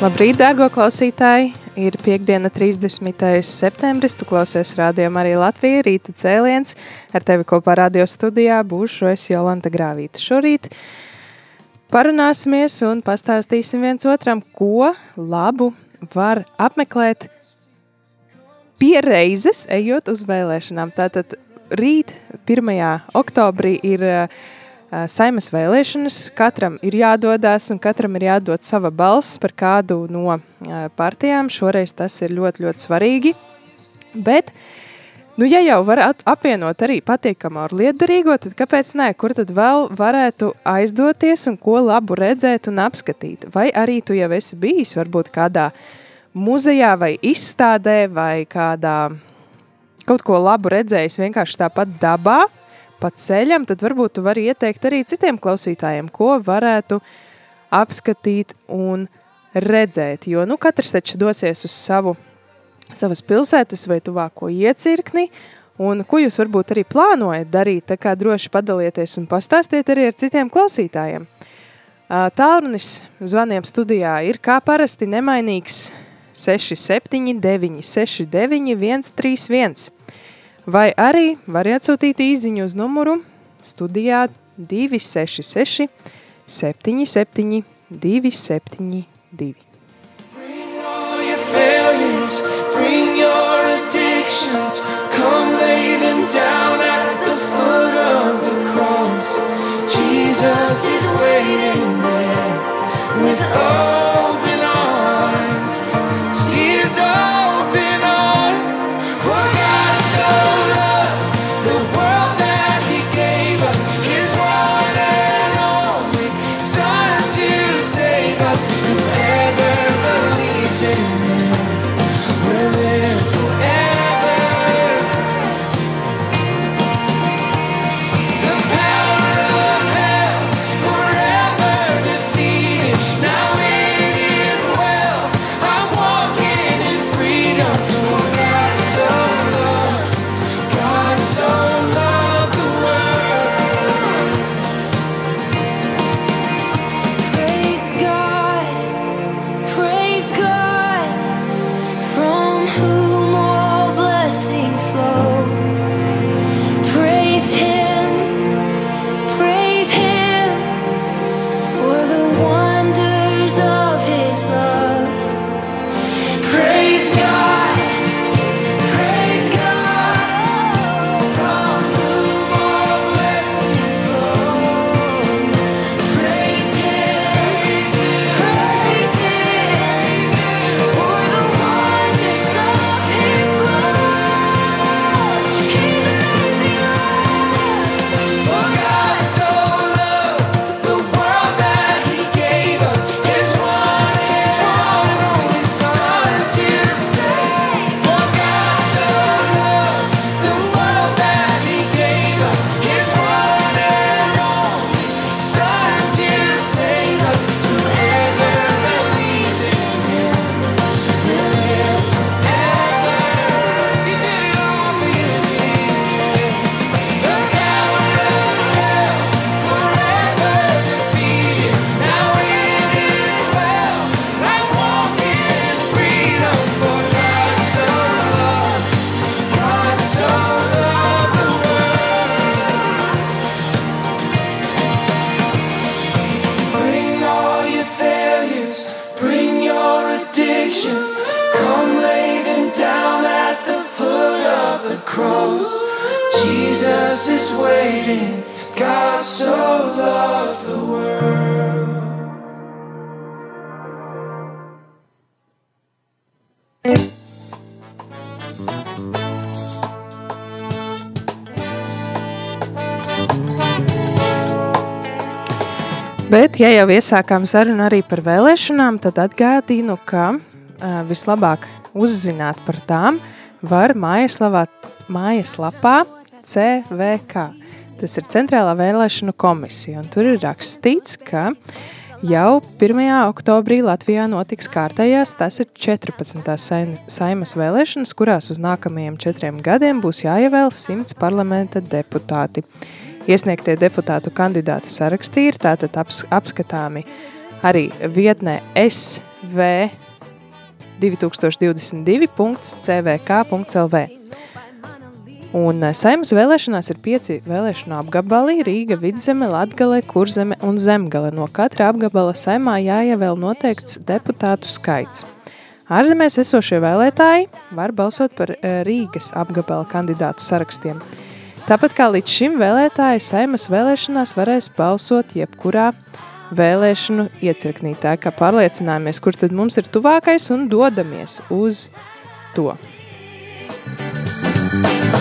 Labrīt, dārgo klausītāji! Ir piekdiena, 30. septembris. Tu klausies rādījumā arī Latvijas rīta cēliens. Ar tevi kopā radio studijā būšu es Jolanta Grāvīta. Šorīt parunāsimies un pastāstīsim viens otram, ko labu var apmeklēt piereizes, ejot uz vēlēšanām. Tātad rīt, 1. oktobrī, ir uh, saimas vēlēšanas. Katram ir jādodas un katram ir jādod sava balss par kādu no partijām. Šoreiz tas ir ļoti, ļoti svarīgi. Bet, nu, ja jau var apvienot arī patīkamu ar liederīgo, tad kāpēc nē? Kur tad vēl varētu aizdoties un ko labu redzēt un apskatīt? Vai arī tu jau esi bijis varbūt kādā muzejā vai izstādē vai kādā kaut ko labu redzējis vienkārši tāpat dabā, pa ceļam, tad varbūt tu vari ieteikt arī citiem klausītājiem, ko varētu apskatīt un redzēt. Jo nu, katrs taču dosies uz savu, savas pilsētas vai tuvāko iecirkni, un ko jūs varbūt arī plānojat darīt, tā kā droši padalieties un pastāstiet arī ar citiem klausītājiem. Tālrunis zvaniem studijā ir kā parasti nemainīgs 679 69 131 vai arī var atsūtīt īziņu uz numuru studijā 266 77 272. Bring all your failures, bring your addictions, come lay them down at the foot of the cross. Jesus is waiting there with open ja jau iesākām sarunu arī par vēlēšanām, tad atgādinu, ka uh, vislabāk uzzināt par tām var mājaslapā, mājaslapā CVK. Tas ir Centrālā vēlēšanu komisija, un tur ir rakstīts, ka jau 1. oktobrī Latvijā notiks kārtējās, tas ir 14. saim- saimas vēlēšanas, kurās uz nākamajiem četriem gadiem būs jāievēl 100 parlamenta deputāti. Iesniegtie deputātu kandidātu sarakstī ir tātad aps, apskatāmi arī vietnē SV 2022.cvk.lv. Un eh, saimnes vēlēšanās ir pieci vēlēšanu apgabali – Rīga, Vidzeme, Latgale, Kurzeme un Zemgale. No katra apgabala saimā jāievēl noteikts deputātu skaits. Ārzemēs esošie vēlētāji var balsot par eh, Rīgas apgabala kandidātu sarakstiem. Tāpat kā līdz šim vēlētāji saimas vēlēšanās varēs balsot jebkurā vēlēšanu iecirknī. Tā kā pārliecinājāmies, kurš tad mums ir tuvākais un dodamies uz to.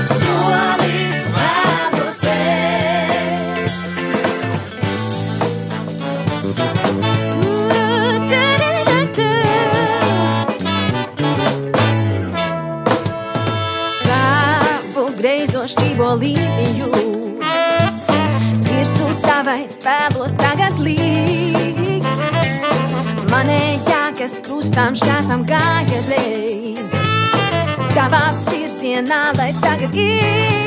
Soli šķīvo līniju. Virsū tavai vēlos tagad līgt Manējā, kas krustām šķērsam gāja reizi. Tavā virzienā, lai tagad iet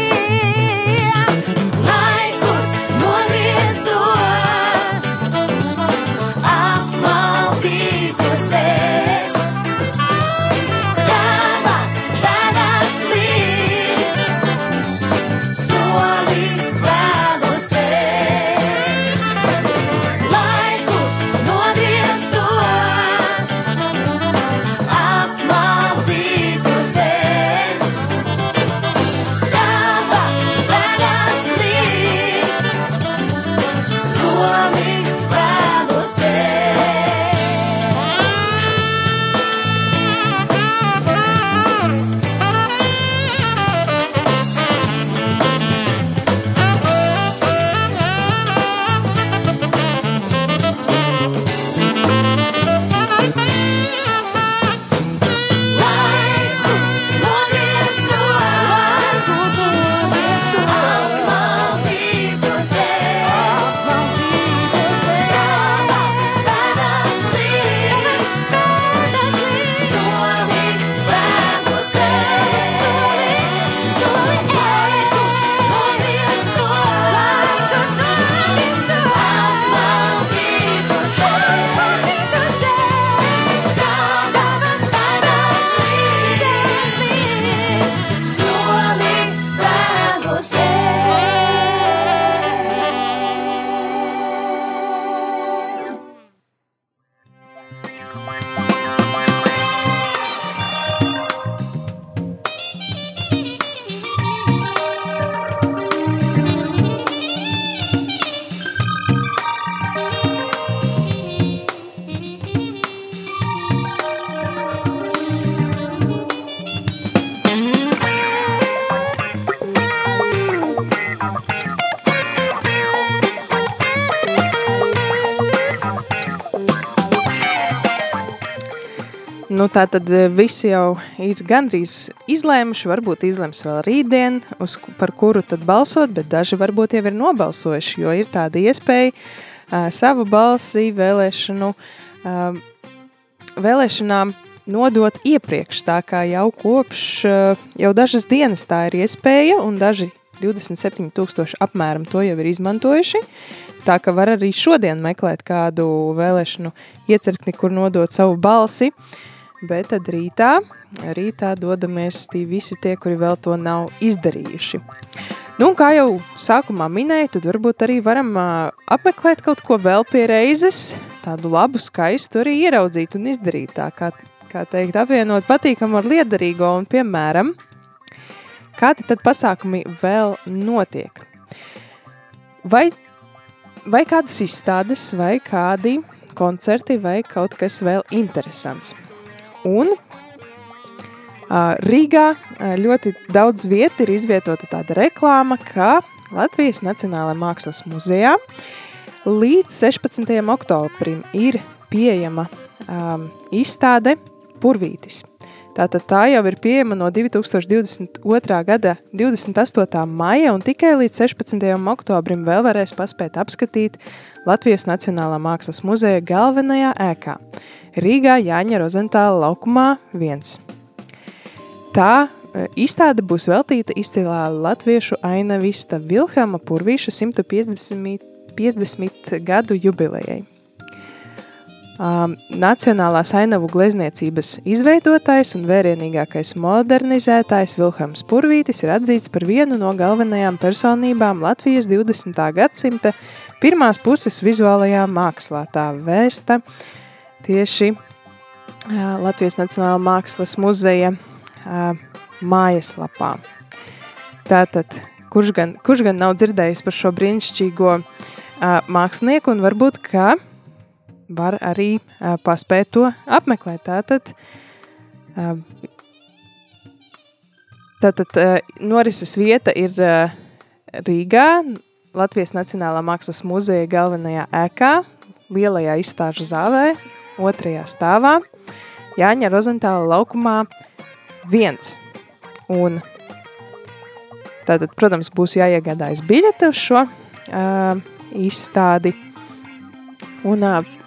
Nu, tā tad eh, visi jau ir gandrīz izlēmuši, varbūt izlems vēl rītdien, uz, par kuru tad balsot, bet daži varbūt jau ir nobalsojuši, jo ir tāda iespēja uh, savu balsi vēlēšanu, uh, vēlēšanām nodot iepriekš, tā kā jau kopš, uh, jau dažas dienas tā ir iespēja, un daži 27 tūkstoši apmēram to jau ir izmantojuši, tā ka var arī šodien meklēt kādu vēlēšanu iecirkni, kur nodot savu balsi, bet tad rītā, rītā dodamies tī visi tie, kuri vēl to nav izdarījuši. Nu, kā jau sākumā minēju, tad varbūt arī varam apmeklēt kaut ko vēl pie reizes, tādu labu, skaistu arī ieraudzīt un izdarīt tā, kā, kā teikt, apvienot patīkamu ar liederīgo un, piemēram, kādi tad pasākumi vēl notiek? vai, vai kādas izstādes, vai kādi koncerti, vai kaut kas vēl interesants. Un uh, Rīgā uh, ļoti daudz vietu ir izvietota tāda reklāma, ka Latvijas Nacionālajā mākslas muzejā līdz 16. oktobrim ir pieejama um, izstāde Purvītis. Tātad tā jau ir pieejama no 2022. gada 28. maija un tikai līdz 16. oktobrim vēl varēs paspēt apskatīt Latvijas Nacionālā mākslas muzeja galvenajā ēkā Rīgā Jāņa Rozentāla laukumā 1. Tā e, izstāde būs veltīta izcilā latviešu ainavista Vilhelma Purvīša 150, 50 gadu jubilejai. Nacionālās ainavu glezniecības izveidotājs un vērienīgākais modernizētājs Vilhelms Purvītis ir atzīts par vienu no galvenajām personībām Latvijas 20. gadsimta pirmās puses vizuālajā mākslā. Tā vēsta tieši Latvijas Nacionālā mākslas muzeja mājaslapā. Tātad, kurš gan, kurš gan nav dzirdējis par šo brīnišķīgo mākslinieku un varbūt, ka var arī paspēt to apmeklēt. Tātad, tātad norises vieta ir Rīgā, Latvijas Nacionālā mākslas muzeja galvenajā ēkā, lielajā izstāžu zālē, otrajā stāvā, Jāņa Rozentāla laukumā viens. Un tātad, protams, būs jāiegādājas biļete uz šo uh, izstādi. Un uh,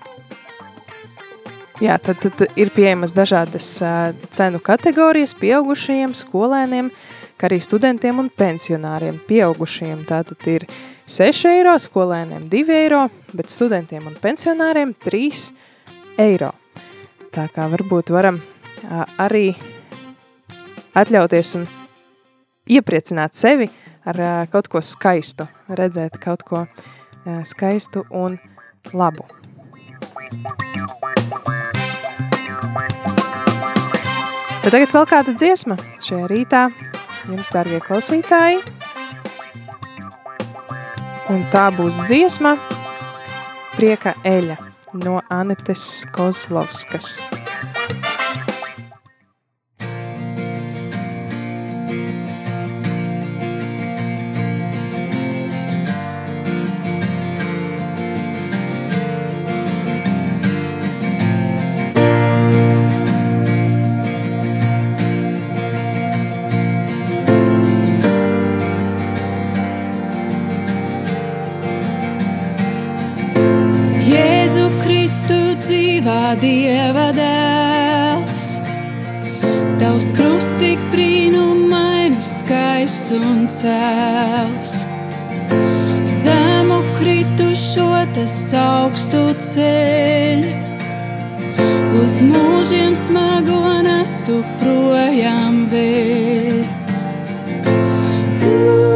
Jā, tad, tad ir pieejamas dažādas uh, cenu kategorijas pieaugušajiem, skolēniem, kā arī studentiem un pensionāriem. Pieaugušajiem tātad ir 6 eiro, skolēniem 2 eiro, bet studentiem un pensionāriem 3 eiro. Tā kā varbūt varam arī atļauties un iepriecināt sevi ar kaut ko skaistu, redzēt kaut ko skaistu un labu. Bet tagad vēl kāda dziesma šajā rītā jums, dārgie klausītāji. Un tā būs dziesma Prieka eļa no Anetes Kozlovskas. Dieva dēls, Tavs krusts tik brīnumains, skaists un cēls. Zemu kritušo tas augstu ceļ, uz mūžiem smago nestu projām vēl. Jēzu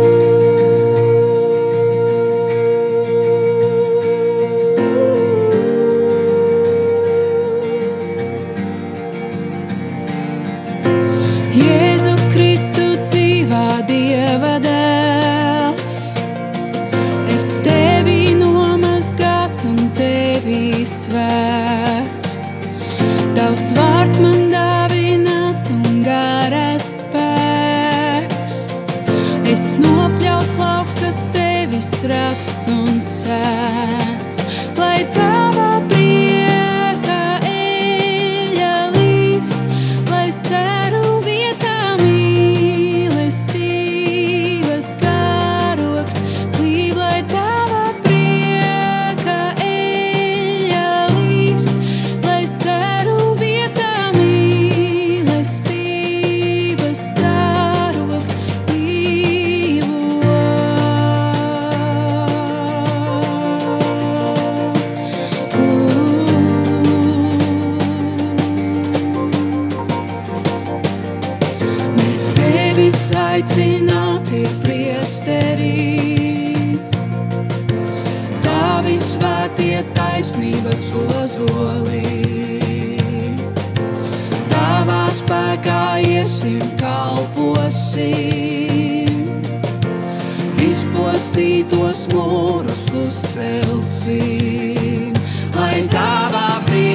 ozolī. Tavā spēkā iesim kalposim, izpostītos mūrus uzcelsim, lai tava prieka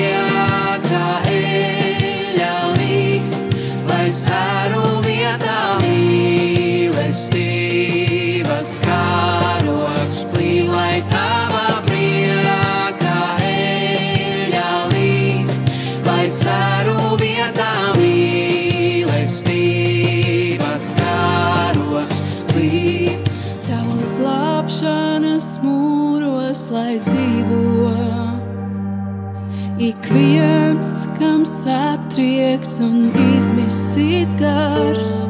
satriekts un izmisīs gars,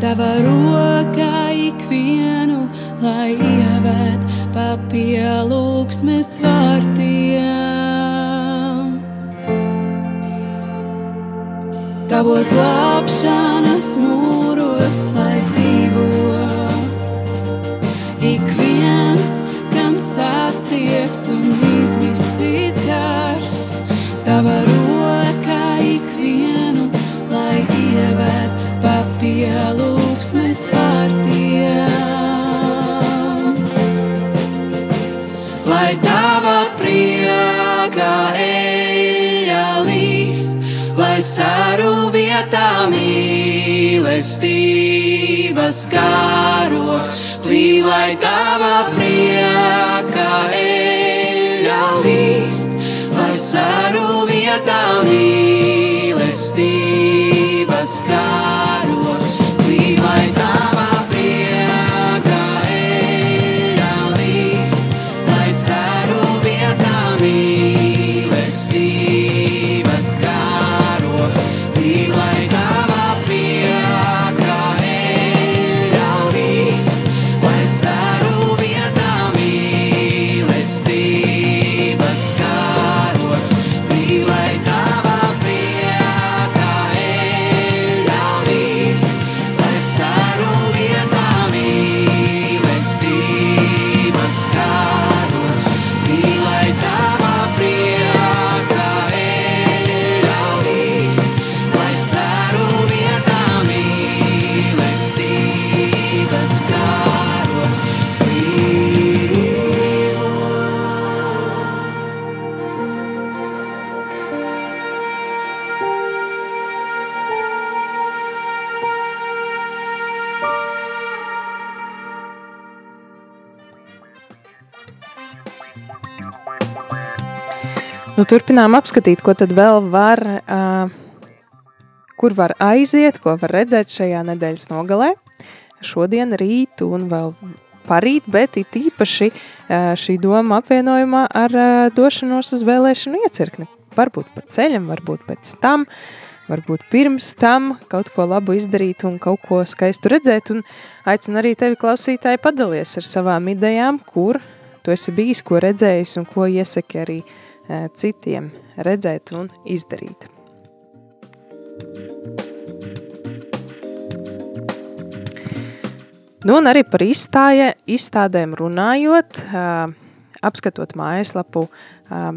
tava rokā ikvienu, lai ievērt pa pielūgsmes vārtiem. Tavos glābšanas mūros, lai dzīvo prieka eļa līst, lai saru vietā mīlestības karoks, plīv, lai tava prieka eļa līst, lai saru vietā mīlestības Nu, turpinām apskatīt, ko tad vēl var, uh, kur var aiziet, ko var redzēt šajā nedēļas nogalē. Šodien, rīt un vēl parīt, bet it īpaši uh, šī doma apvienojumā ar uh, došanos uz vēlēšanu iecirkni. Varbūt pa ceļam, varbūt pēc tam, varbūt pirms tam kaut ko labu izdarīt un kaut ko skaistu redzēt. Un aicinu arī tevi, klausītāji, padalies ar savām idejām, kur tu esi bijis, ko redzējis un ko iesaki arī eh, citiem redzēt un izdarīt. Nu, un arī par izstāja, izstādēm runājot, uh, apskatot mājaslapu uh,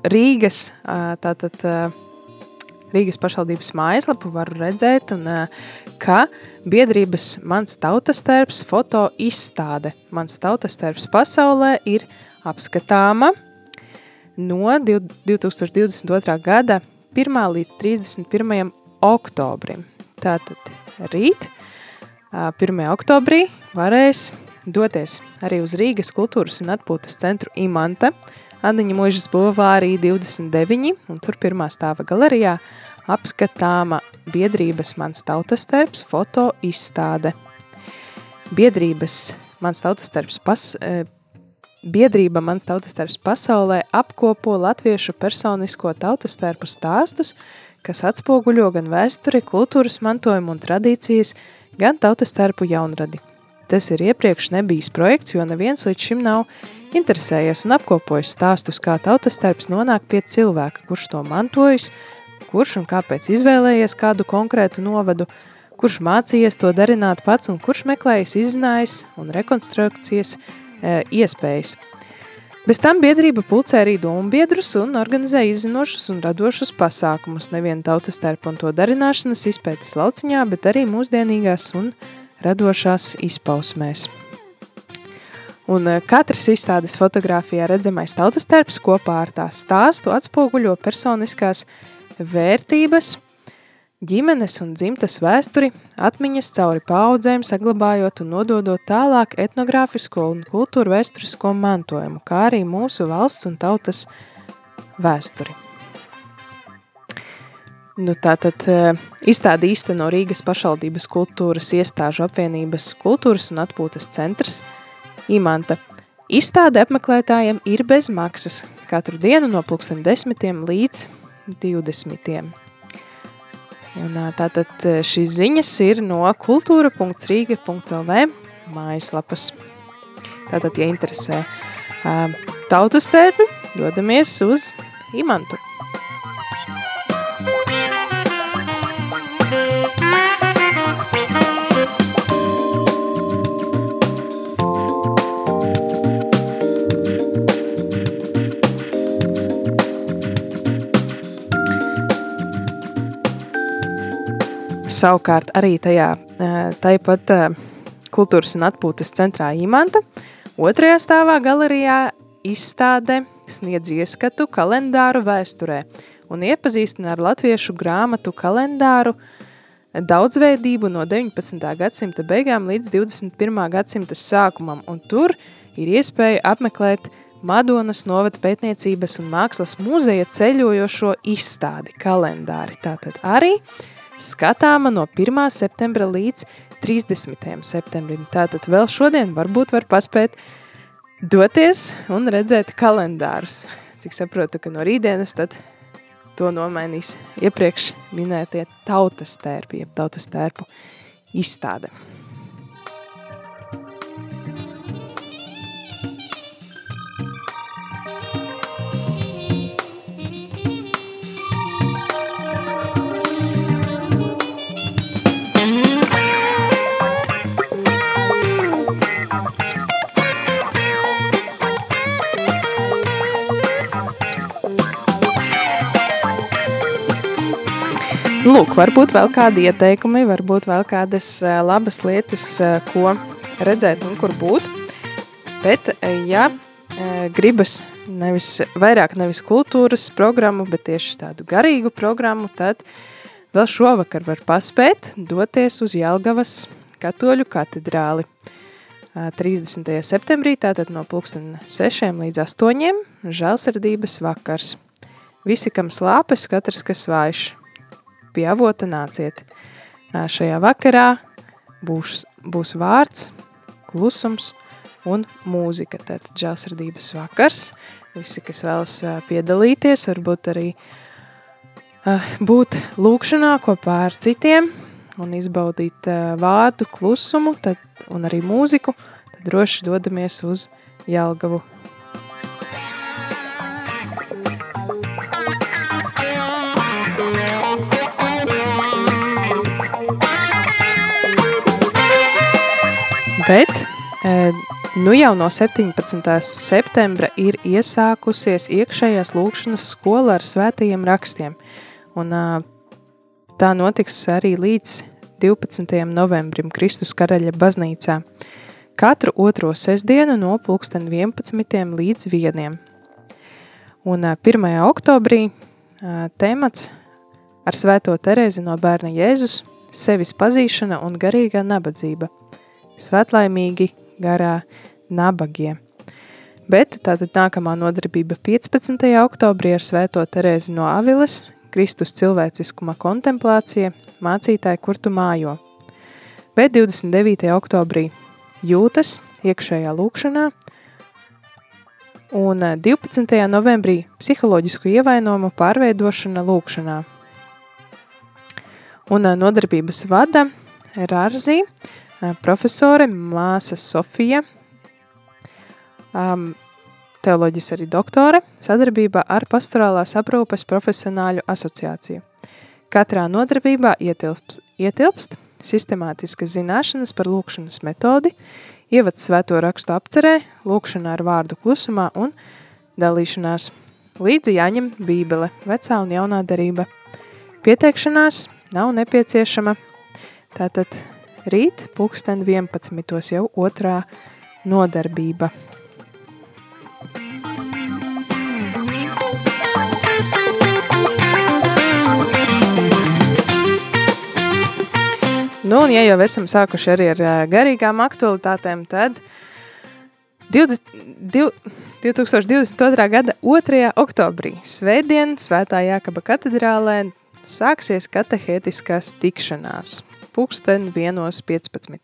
Rīgas, tātad Rīgas pašvaldības mājaslapu varu redzēt, un, ka biedrības Mans tautastērps foto izstāde Mans tautastērps pasaulē ir apskatāma no 2022. gada 1. līdz 31. oktobrim. Tātad rīt, 1. oktobrī, varēs doties arī uz Rīgas kultūras un atpūtas centru Imanta, Andiņa Mūžas Bovārī 29, un tur pirmā stāva galerijā apskatāma biedrības Mans tautastarps foto izstāde. Biedrības Mans tautastarps pas, eh, Biedrība Mans tautastarps pasaulē apkopo latviešu personisko tautastarpu stāstus, kas atspoguļo gan vēsturi, kultūras mantojumu un tradīcijas, gan tautastarpu jaunradi. Tas ir iepriekš nebijis projekts, jo neviens līdz šim nav interesējies un apkopojis stāstus, kā tautastarps nonāk pie cilvēka, kurš to mantojis, kurš un kāpēc izvēlējies kādu konkrētu novadu, kurš mācījies to darināt pats un kurš meklējis izzinājis un rekonstrukcijas iespējas. Bez tam biedrība pulcē arī domu biedrus un organizē izzinošus un radošus pasākumus, nevien tautas starp un to darināšanas izpētes lauciņā, bet arī mūsdienīgās un radošās izpausmēs. Un eh, katrs izstādes fotografijā redzamais tautas terps kopā ar tā stāstu atspoguļo personiskās vērtības, ģimenes un dzimtas vēsturi, atmiņas cauri paudzēm, saglabājot un nododot tālāk etnogrāfisko un kultūru vēsturisko mantojumu, kā arī mūsu valsts un tautas vēsturi. Nu, tātad eh, izstādi īsteno Rīgas pašvaldības kultūras iestāžu apvienības kultūras un atpūtas centrs Imanta. Izstāde apmeklētājiem ir bez maksas katru dienu no pulksten desmitiem līdz 20. Un tātad šīs ziņas ir no kultūra.rīga.lv mājaslapas. Tātad, ja interesē tautas tērpi, dodamies uz Imantu. Savukārt arī tajā, tāpat kultūras un atpūtas centrā Imanta, otrajā stāvā galerijā izstāde sniedz ieskatu kalendāru vēsturē un iepazīstina ar latviešu grāmatu kalendāru daudzveidību no 19. gadsimta beigām līdz 21. gadsimta sākumam, un tur ir iespēja apmeklēt Madonas novada pētniecības un mākslas muzeja ceļojošo izstādi kalendāri. Tātad arī skatāma no 1. septembra līdz 30. septembrim. Tātad vēl šodien varbūt var paspēt doties un redzēt kalendārus. Cik saprotu, ka no rītdienas tad to nomainīs iepriekš minētie tautas tērpi, jeb tautas tērpu izstāde. Lūk, varbūt vēl kādi ieteikumi, varbūt vēl kādas eh, labas lietas, eh, ko redzēt un kur būt. Bet, eh, ja gribas nevis, vairāk nevis kultūras programmu, bet tieši tādu garīgu programmu, tad vēl šovakar var paspēt doties uz Jelgavas katoļu katedrāli. Ā, 30. septembrī, tātad no pulksten 6 līdz 8, žēlsirdības vakars. Visi, kam slāpes, katrs, kas vājš, pie avota nāciet. Šajā vakarā būs, būs vārds, klusums un mūzika. Tātad žēlsirdības vakars. Visi, kas vēlas piedalīties, varbūt arī būt lūkšanā kopā ar citiem un izbaudīt vārdu klusumu tad, un arī mūziku, tad droši dodamies uz Jelgavu. Bet e, nu jau no 17. septembra ir iesākusies iekšējās lūkšanas skola ar svētajiem rakstiem. Un ā, tā notiks arī līdz 12. novembrim Kristus karaļa baznīcā. Katru otro sestdienu no pulksten 11. līdz 1. Un ā, 1. oktobrī ā, temats ar svēto Terezi no bērna Jēzus sevis pazīšana un garīgā nabadzība – svētlaimīgi garā nabagie. Bet tātad nākamā nodarbība 15. oktobrī ar svēto Terēzi no Aviles, Kristus cilvēciskuma kontemplācija, mācītāji, kur tu mājo. Bet 29. oktobrī jūtas iekšējā lūkšanā, un 12. novembrī psiholoģisku ievainojumu pārveidošana lūkšanā. Un nodarbības vada Rārzī, profesore, māsa Sofija, um, teoloģis arī doktore, sadarbībā ar pastorālās aprūpes profesionāļu asociāciju. Katrā nodarbībā ietilpst, ietilpst sistemātiskas zināšanas par lūkšanas metodi, ievads svēto rakstu apcerē, lūkšanā ar vārdu klusumā un dalīšanās. Līdzi jāņem bībele, vecā un jaunā darība. Pieteikšanās nav nepieciešama, tātad rīt, pulksten 11. jau otrā nodarbība. Nu, un ja jau esam sākuši arī ar ā, garīgām aktualitātēm, tad 20, div- 2022. gada 2. oktobrī, svētdien, Svētā Jākaba katedrālē, sāksies katehētiskās tikšanās. Pūksteni 1.15.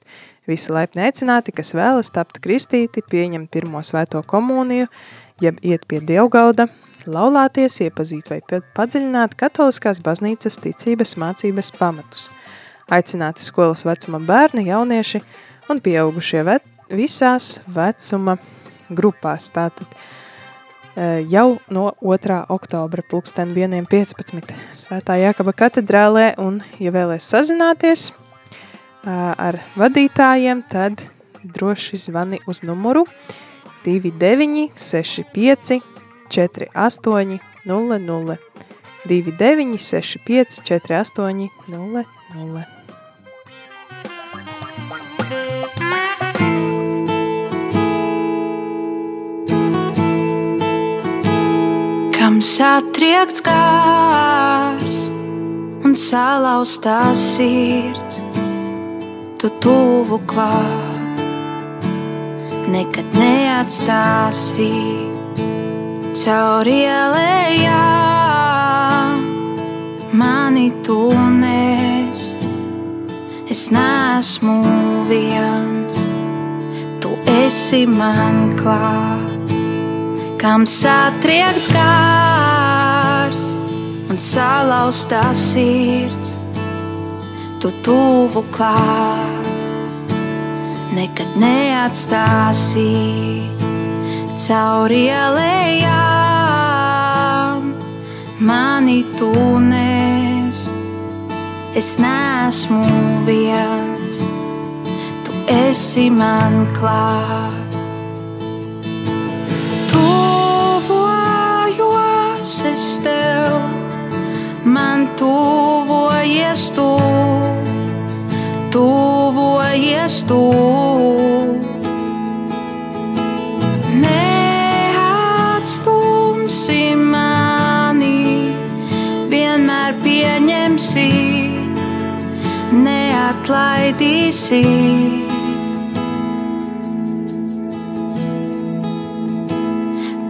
Visi laipni aicināti, kas vēlas tapt kristīti, pieņemt pirmo svēto komuniju, jeb iet pie dievgalda, laulāties, iepazīt vai pa- padziļināt katoliskās baznīcas ticības mācības pamatus. Aicināti skolas vecuma bērni, jaunieši un pieaugušie ve visās vecuma grupās. Tātad e, jau no 2. oktobra pulksten 1.15. Svētā Jākaba katedrālē un, ja vēlēs sazināties ā, ar vadītājiem, tad droši zvani uz numuru 29 65 48 00 29 65 48 00 satriekts kārs un salauztā sirds, tu tuvu klāt, nekad neatstāsi caur ielējām. Mani tu nes, es neesmu viens, tu esi man klāt kam satriekts kārs un salauztā sirds, tu tuvu klāt, nekad neatstāsi caur ielējām. Mani tu nes, es neesmu viens, tu esi man klāt. Man tuvojies tu, tuvojies tu. Neatstumsi mani, vienmēr pieņemsi, neatlaidīsi.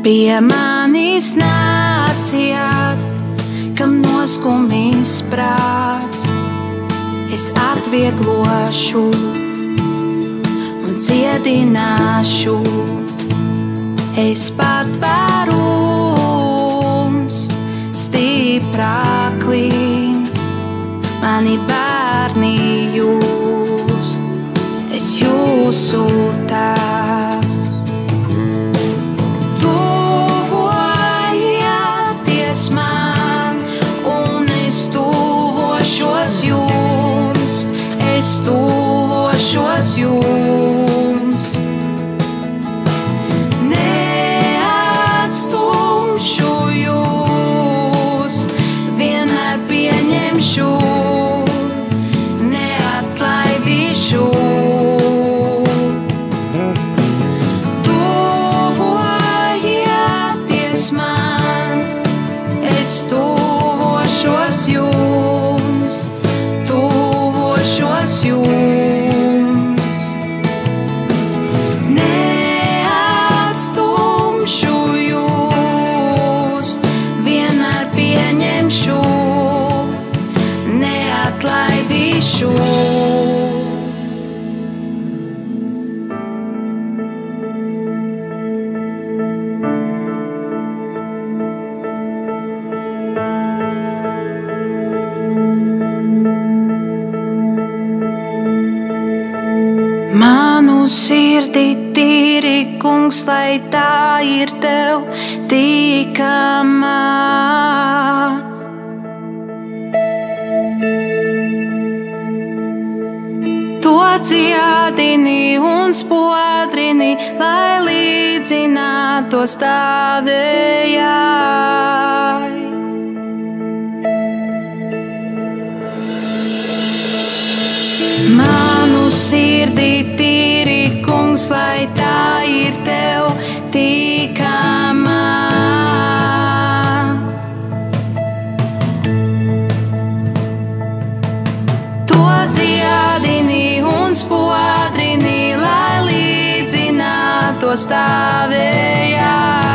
Pie manis nācijāt, kam noskumīs prāts, es atvieglošu un dziedināšu. Es patvērums, stiprāklīns, mani bērni jūs, es jūsu tēvs. Lai tā ir tev tīkamā. To dziedini un spodrini, lai līdzinātos tavējai. Manu sirdī costa bella.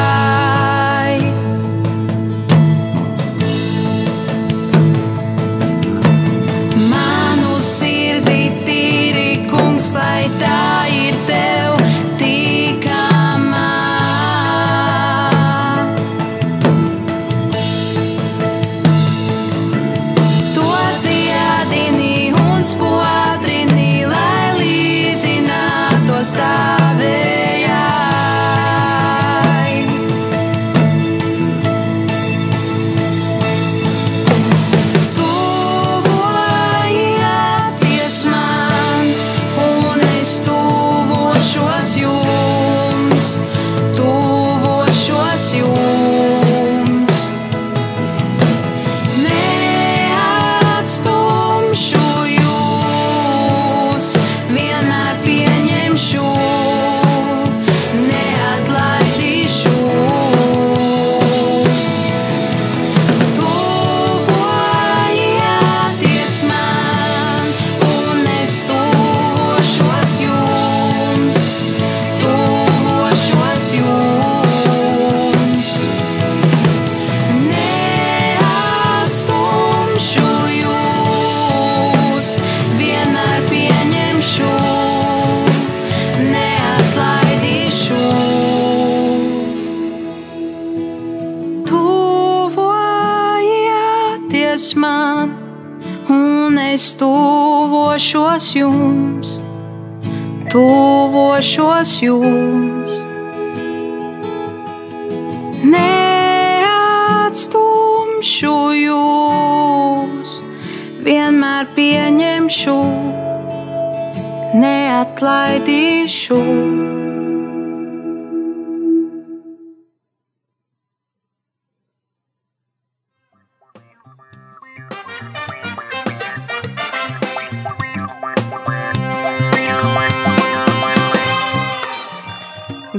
Tuvošos jums. Neatstumšu jūs, vienmēr pieņemšu, neatlaidīšu.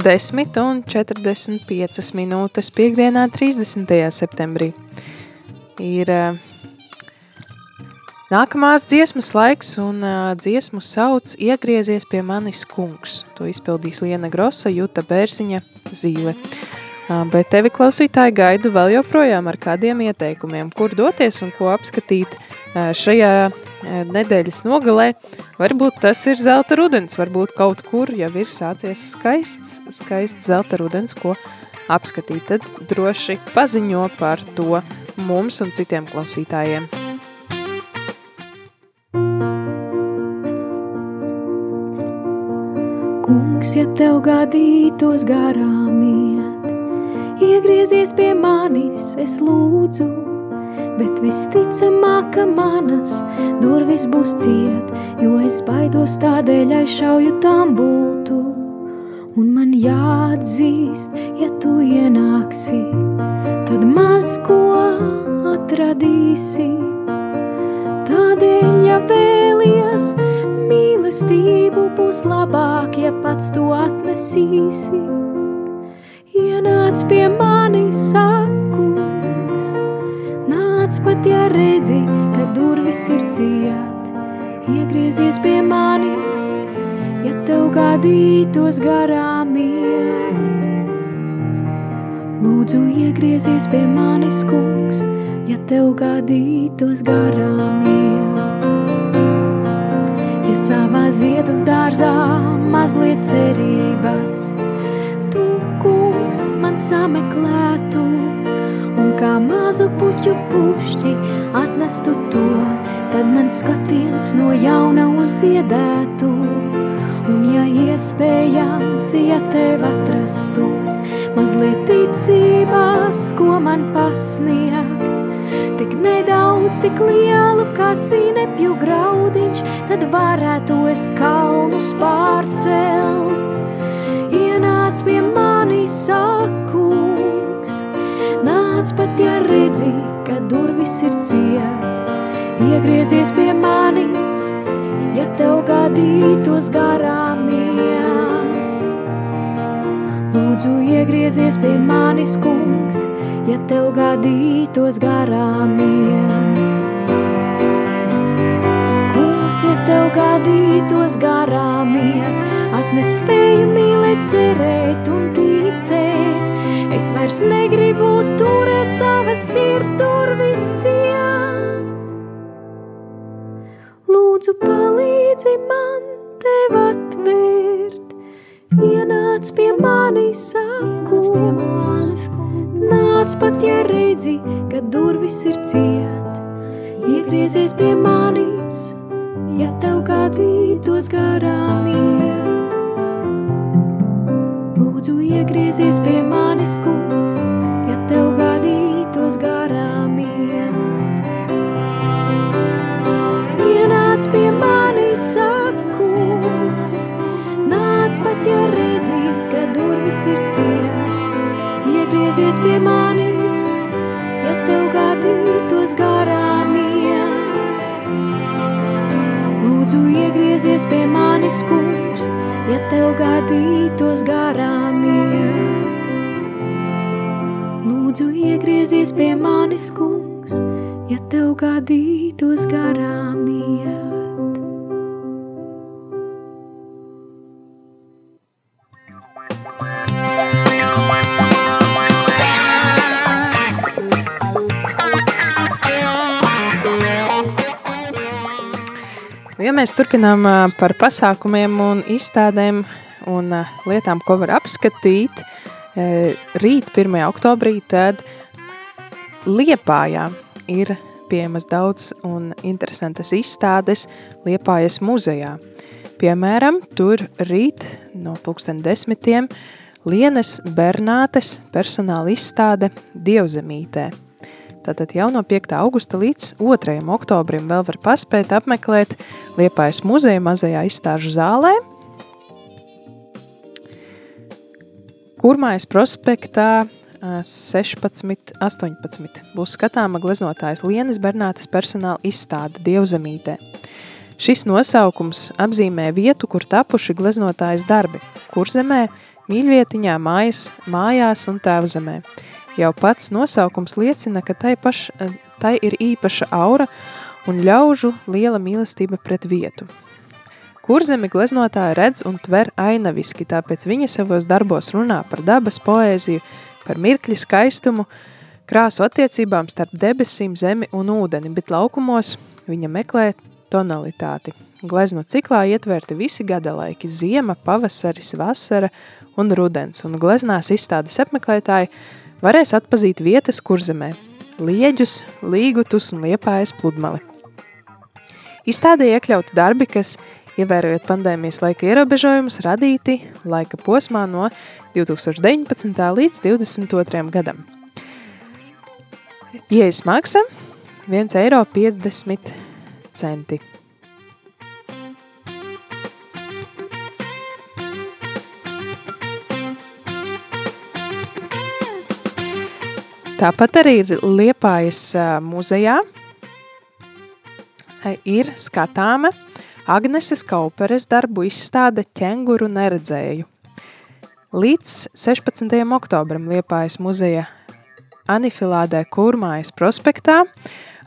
Desmit un 45 minūtes piekdienā 30. septembrī. Ir uh, nākamās dziesmas laiks un uh, dziesmu sauc Iegriezies pie manis kungs. To izpildīs Liena Grosa, Juta Bērziņa, Zīle. Uh, bet tevi klausītāji gaidu vēl joprojām ar kādiem ieteikumiem, kur doties un ko apskatīt šajā nedēļas nogalē. Varbūt tas ir zelta rudens, varbūt kaut kur jau ir sācies skaists, skaists zelta rudens, ko apskatīt. Tad droši paziņo par to mums un citiem klausītājiem. Kungs, ja tev gadītos garām iet, iegriezies pie manis, es lūdzu, bet visticamāk, ka manas durvis būs ciet, jo es baidos tādēļ aizšauju tam bultu. Un man jāatzīst, ja tu ienāksi, tad maz ko atradīsi. Tādēļ, ja vēlies, mīlestību būs labāk, ja pats to atnesīsi. Ienāc pie manis, sakungs, nāc pat, ja redzi, ka durvis ir ciet. Iegriezies pie manis, ja tev gadītos garām iet. Lūdzu, iegriezies pie manis, kungs, ja tev gadītos garām iet. Ja savā ziedu dārzā mazliet cerības, tu, kungs, man sameklētu, kā mazu puķu pušķi atnestu to, tad man skatiens no jauna uzziedētu. Un ja iespējams, ja tev atrastos mazliet ticībās, ko man pasniegt, tik nedaudz, tik lielu kā zinepju graudiņš, tad varētu es kalnus pārcelt. Ienāc pie manis, pat, ja redzi, ka durvis ir ciet. Iegriezies pie manis, ja tev gadītos garām iet. Lūdzu, iegriezies pie manis, kungs, ja tev gadītos garām iet. Kungs, ja tev gadītos garām iet, atnes spēju mīlēt, cerēt un ticēt. Es vairs negribu turēt savas sirds durvis ciet. Lūdzu, palīdzi man tev atvērt, ienāc pie manis sakums. Nāc pat, ja redzi, ka durvis ir ciet, iegriezies pie manis, ja tev gadītos garām iet. Lūdzu, iegriezies pie manis, kungs, pat, ja redzi, ka durvis ir ciet. Iegriezies pie manis, ja tev gadītos garām iet. Lūdzu, iegriezies pie manis, kungs, ja tev gadītos garām iet. Lūdzu, iegriezies pie manis, kungs, ja tev gadītos garām iet. Ja mēs turpinām par pasākumiem un izstādēm un lietām, ko var apskatīt, rīt 1. oktobrī, tad Liepājā ir pieejamas daudz un interesantas izstādes Liepājas muzejā. Piemēram, tur rīt no pulksten desmitiem Lienes Bernātes personāla izstāde Dievzemītē. Tātad jau no 5. augusta līdz 2. oktobrim vēl var paspēt apmeklēt Liepājas muzeja mazajā izstāžu zālē. Kurmājas prospektā ā, 16, 18 būs skatāma gleznotājas Lienas Bernātes personāla izstāde Dievzemītē. Šis nosaukums apzīmē vietu, kur tapuši gleznotājas darbi – kurzemē, mīļvietiņā, mājas, mājās un tēvzemē. Jau pats nosaukums liecina, ka tai, paš, tai ir īpaša aura un ļaužu liela mīlestība pret vietu. Kurzemi gleznotāja redz un tver ainaviski, tāpēc viņa savos darbos runā par dabas poēziju, par mirkļa skaistumu, krāsu attiecībām starp debesīm, zemi un ūdeni, bet laukumos viņa meklē tonalitāti. Glezno ciklā ietverti visi gada laiki – ziema, pavasaris, vasara un rudens, un gleznās izstādes apmeklētāji varēs atpazīt vietas kurzemē – lieģus, līgutus un liepājas pludmali. Izstādē iekļauti darbi, kas, ievērojot pandēmijas laika ierobežojumus, radīti laika posmā no 2019. līdz 2022. gadam. Iejas maksa – 1,50 eiro Tāpat arī ir Liepājas muzejā ir skatāma Agneses Kauperes darbu izstāde ķenguru neredzēju. Līdz 16. oktobram Liepājas muzeja Anifilādē Kurmājas prospektā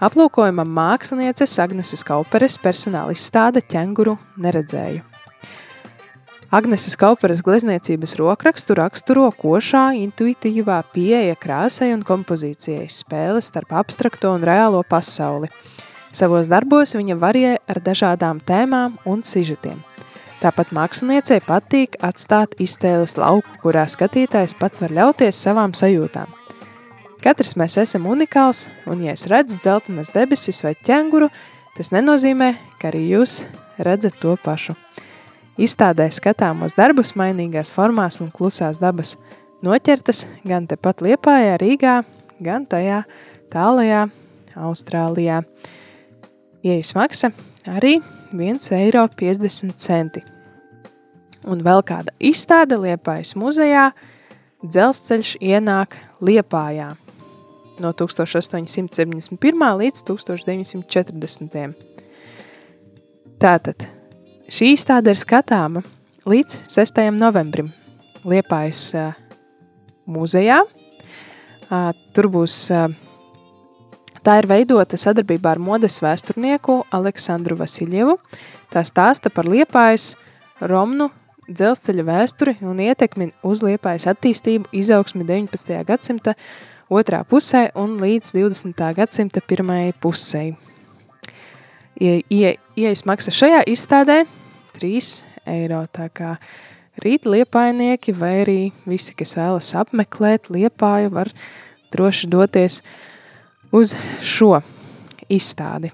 aplūkojama mākslinieces Agneses Kauperes personāla izstāde ķenguru neredzēju. Agneses Kauperes glezniecības rokrakstu raksturo košā, intuitīvā pieeja krāsai un kompozīcijai, spēle starp abstrakto un reālo pasauli. Savos darbos viņa varie ar dažādām tēmām un sižetiem. Tāpat māksliniecei patīk atstāt iztēles lauku, kurā skatītājs pats var ļauties savām sajūtām. Katrs mēs esam unikāls, un ja es redzu dzeltenas debesis vai ķenguru, tas nenozīmē, ka arī jūs redzat to pašu. Izstādē skatāmos darbus mainīgās formās un klusās dabas noķertas gan tepat Liepājā, Rīgā, gan tajā tālajā Austrālijā. Iejas maksa arī 1,50 eiro. Un vēl kāda izstāde Liepājas muzejā dzelzceļš ienāk Liepājā no 1871. līdz 1940. Tātad Šī izstāde ir skatāma līdz 6. novembrim Liepājas uh, muzejā. Uh, tur būs, uh, tā ir veidota sadarbībā ar modes vēsturnieku Aleksandru Vasiljevu. Tā stāsta par Liepājas Romnu dzelzceļa vēsturi un ietekmi uz Liepājas attīstību izaugsmi 19. gadsimta otrā pusē un līdz 20. gadsimta pirmajai pusē. Ie, ie, ieejas maksa šajā izstādē 3 eiro, tā kā rīt liepainieki vai arī visi, kas vēlas apmeklēt liepāju, var droši doties uz šo izstādi.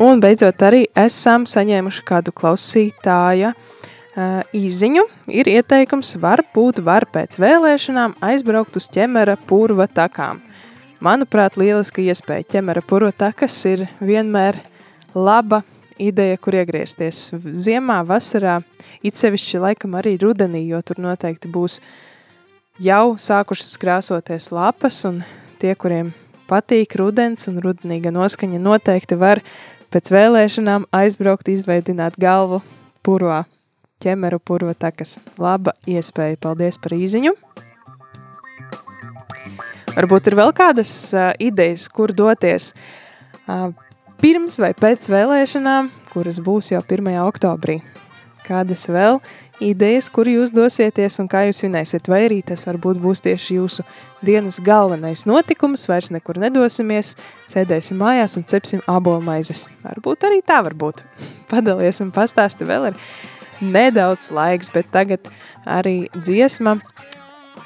Un beidzot arī esam saņēmuši kādu klausītāja uh, īziņu. Ir ieteikums, varbūt var pēc vēlēšanām aizbraukt uz ķemera purva takām. Manuprāt, lieliska iespēja ķemera purva takas ir vienmēr laba ideja, kur iegriezties. Ziemā, vasarā, it sevišķi laikam arī rudenī, jo tur noteikti būs jau sākušas krāsoties lapas, un tie, kuriem patīk rudens un rudenīga noskaņa, noteikti var pēc vēlēšanām aizbraukt, izveidināt galvu purvā, ķemeru purva takas. Laba iespēja, paldies par īziņu! Varbūt ir vēl kādas uh, idejas, kur doties uh, pirms vai pēc vēlēšanām, kuras būs jau 1. oktobrī. Kādas vēl idejas, kur jūs dosieties un kā jūs svinēsiet, vai arī tas varbūt būs tieši jūsu dienas galvenais notikums, vairs nekur nedosimies, sēdēsim mājās un cepsim abolmaizes. Varbūt arī tā var būt. Padalies un pastāsti vēl ir nedaudz laiks, bet tagad arī dziesma,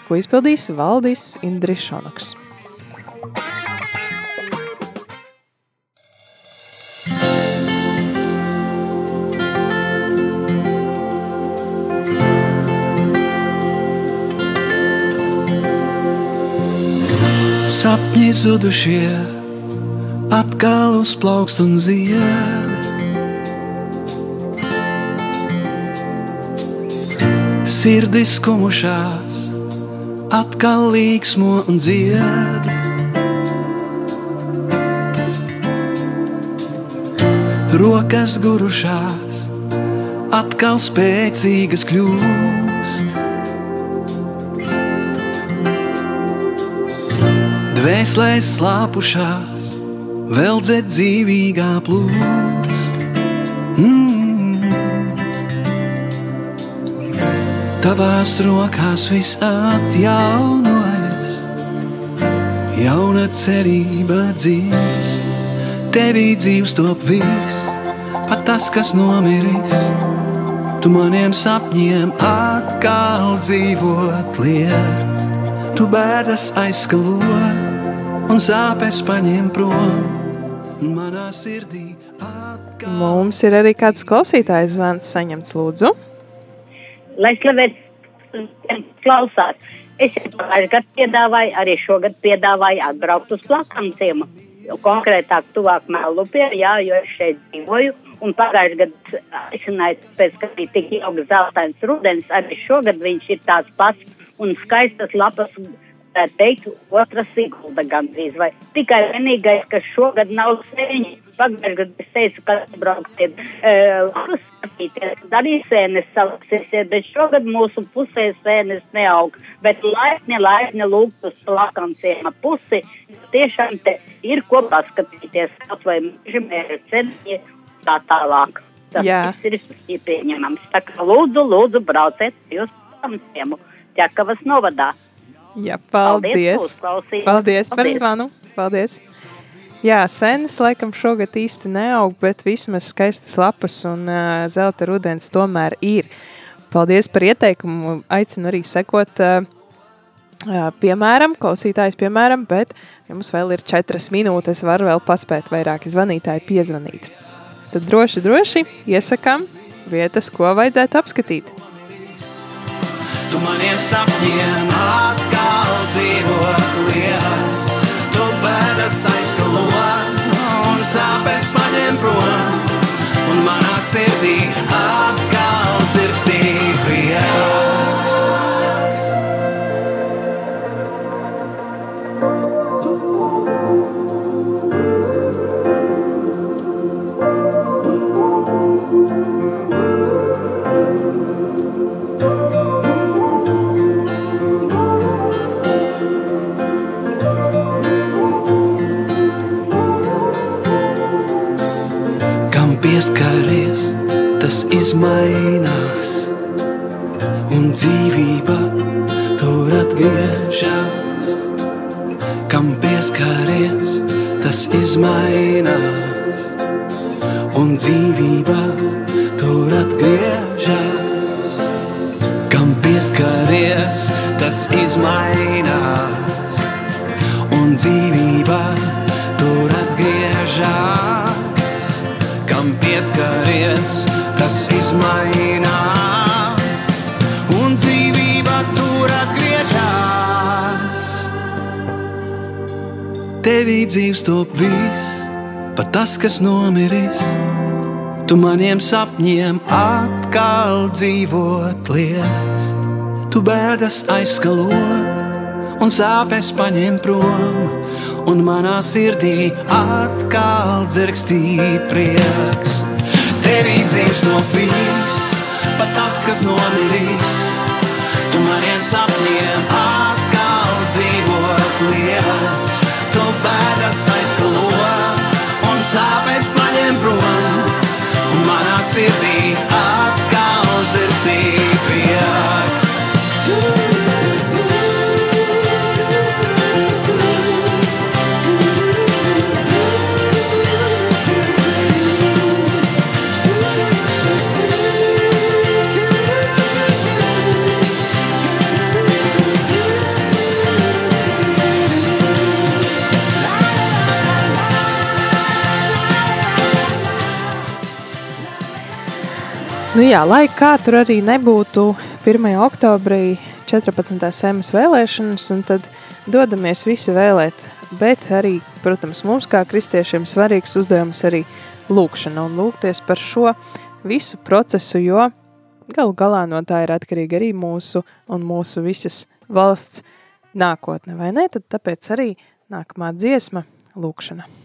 ko izpildīs Valdis Indris Šonoks. Sapņi zudušie atkal uzplaukst un zied. Sirdis kumušās, atkal līksmo un dzied. Rokas gurušās, atkal spēcīgas kļūst. Dvēselēs slāpušās, vēl dzed dzīvīgā plūst. Mm. Tavās rokās viss atjaunojas, jauna cerība dzīvst. Tevī dzīves top viss, pat tas, kas nomiris. Tu maniem sapņiem atkal dzīvot lietas, tu bēdas aizskalo un sāpes paņem prom. Manā sirdī atkal. Mums ir arī kāds klausītājs zvans saņemts, lūdzu. Lai slavēts klausās. Es jau pagājušajā gadā piedāvāju, arī šogad piedāvāju atbraukt uz plakanciem. Konkrētāk, tuvāk Melupē, jā, jo es šeit dzīvoju. Un pagājušajā gadā aicināju, pēc ka bija tik ilgs zeltains rudens, arī šogad viņš ir tāds pats un skaistas lapas, tā teikt, otra sigulda gandrīz. Vai tikai vienīgais, ka šogad nav sēņi. Pagājušajā gadā es teicu, ka atbrauksiet uh, skatīties, arī sēnes salaksiesiet, bet šogad mūsu pusē sēnes neaug. Bet laipni, laipni lūgt uz plakanciem pusi, tiešām te ir ko paskatīties, kaut vai mežamēri ceniņi tā tālāk. Tas Jā. ir pieņemams. Tā kā lūdzu, lūdzu, brauciet uz plakanciem Ķekavas novadā. Jā, Paldies, paldies. uzklausījums. Paldies par Paldies. zvanu. Paldies. Jā, senas laikam šogad īsti neaug, bet vismaz skaistas lapas un uh, zelta rudens tomēr ir. Paldies par ieteikumu. Aicinu arī sekot uh, uh, piemēram, klausītājs piemēram, bet jums vēl ir četras minūtes, var vēl paspēt vairāki zvanītāji piezvanīt. Tad droši, droši iesakām vietas, ko vajadzētu apskatīt. Tu maniem sapņiem atkal dzīvot lietas, tu bēdas aizsalo un sāpes paņem prom, un manā sirdī atkal dzirkstī prieks. Pieskaries, tas izmainās, un dzīvība tur atgriežas. Kam pieskaries, tas izmainās, un dzīvība tur atgriežas. Kam pieskaries, tas izmainās, un dzīvība tur Kam pieskaries, tas izmainās, un dzīvība tur atgriežas. Tevī dzīves top viss, pat tas, kas nomiris. Tu maniem sapņiem atkal dzīvot lietas, tu bēdas aizskalo un sāpes paņem prom, un manā sirdī atkal dzirkstī prieks. Tevī dzīves no viss, pat tas, kas nomiris, tu maniem sapņiem atkal dzīvot lietas, tu bēdas aizskalo un sāpes paņem prom. Manā sirdī atkal dzirstī Nu jā, lai kā tur arī nebūtu 1. oktobrī 14. sēmas vēlēšanas, un tad dodamies visi vēlēt, bet arī, protams, mums kā kristiešiem svarīgs uzdevums arī lūkšana un lūgties par šo visu procesu, jo galu galā no tā ir atkarīga arī mūsu un mūsu visas valsts nākotne, vai ne? Tad tāpēc arī nākamā dziesma lūkšana.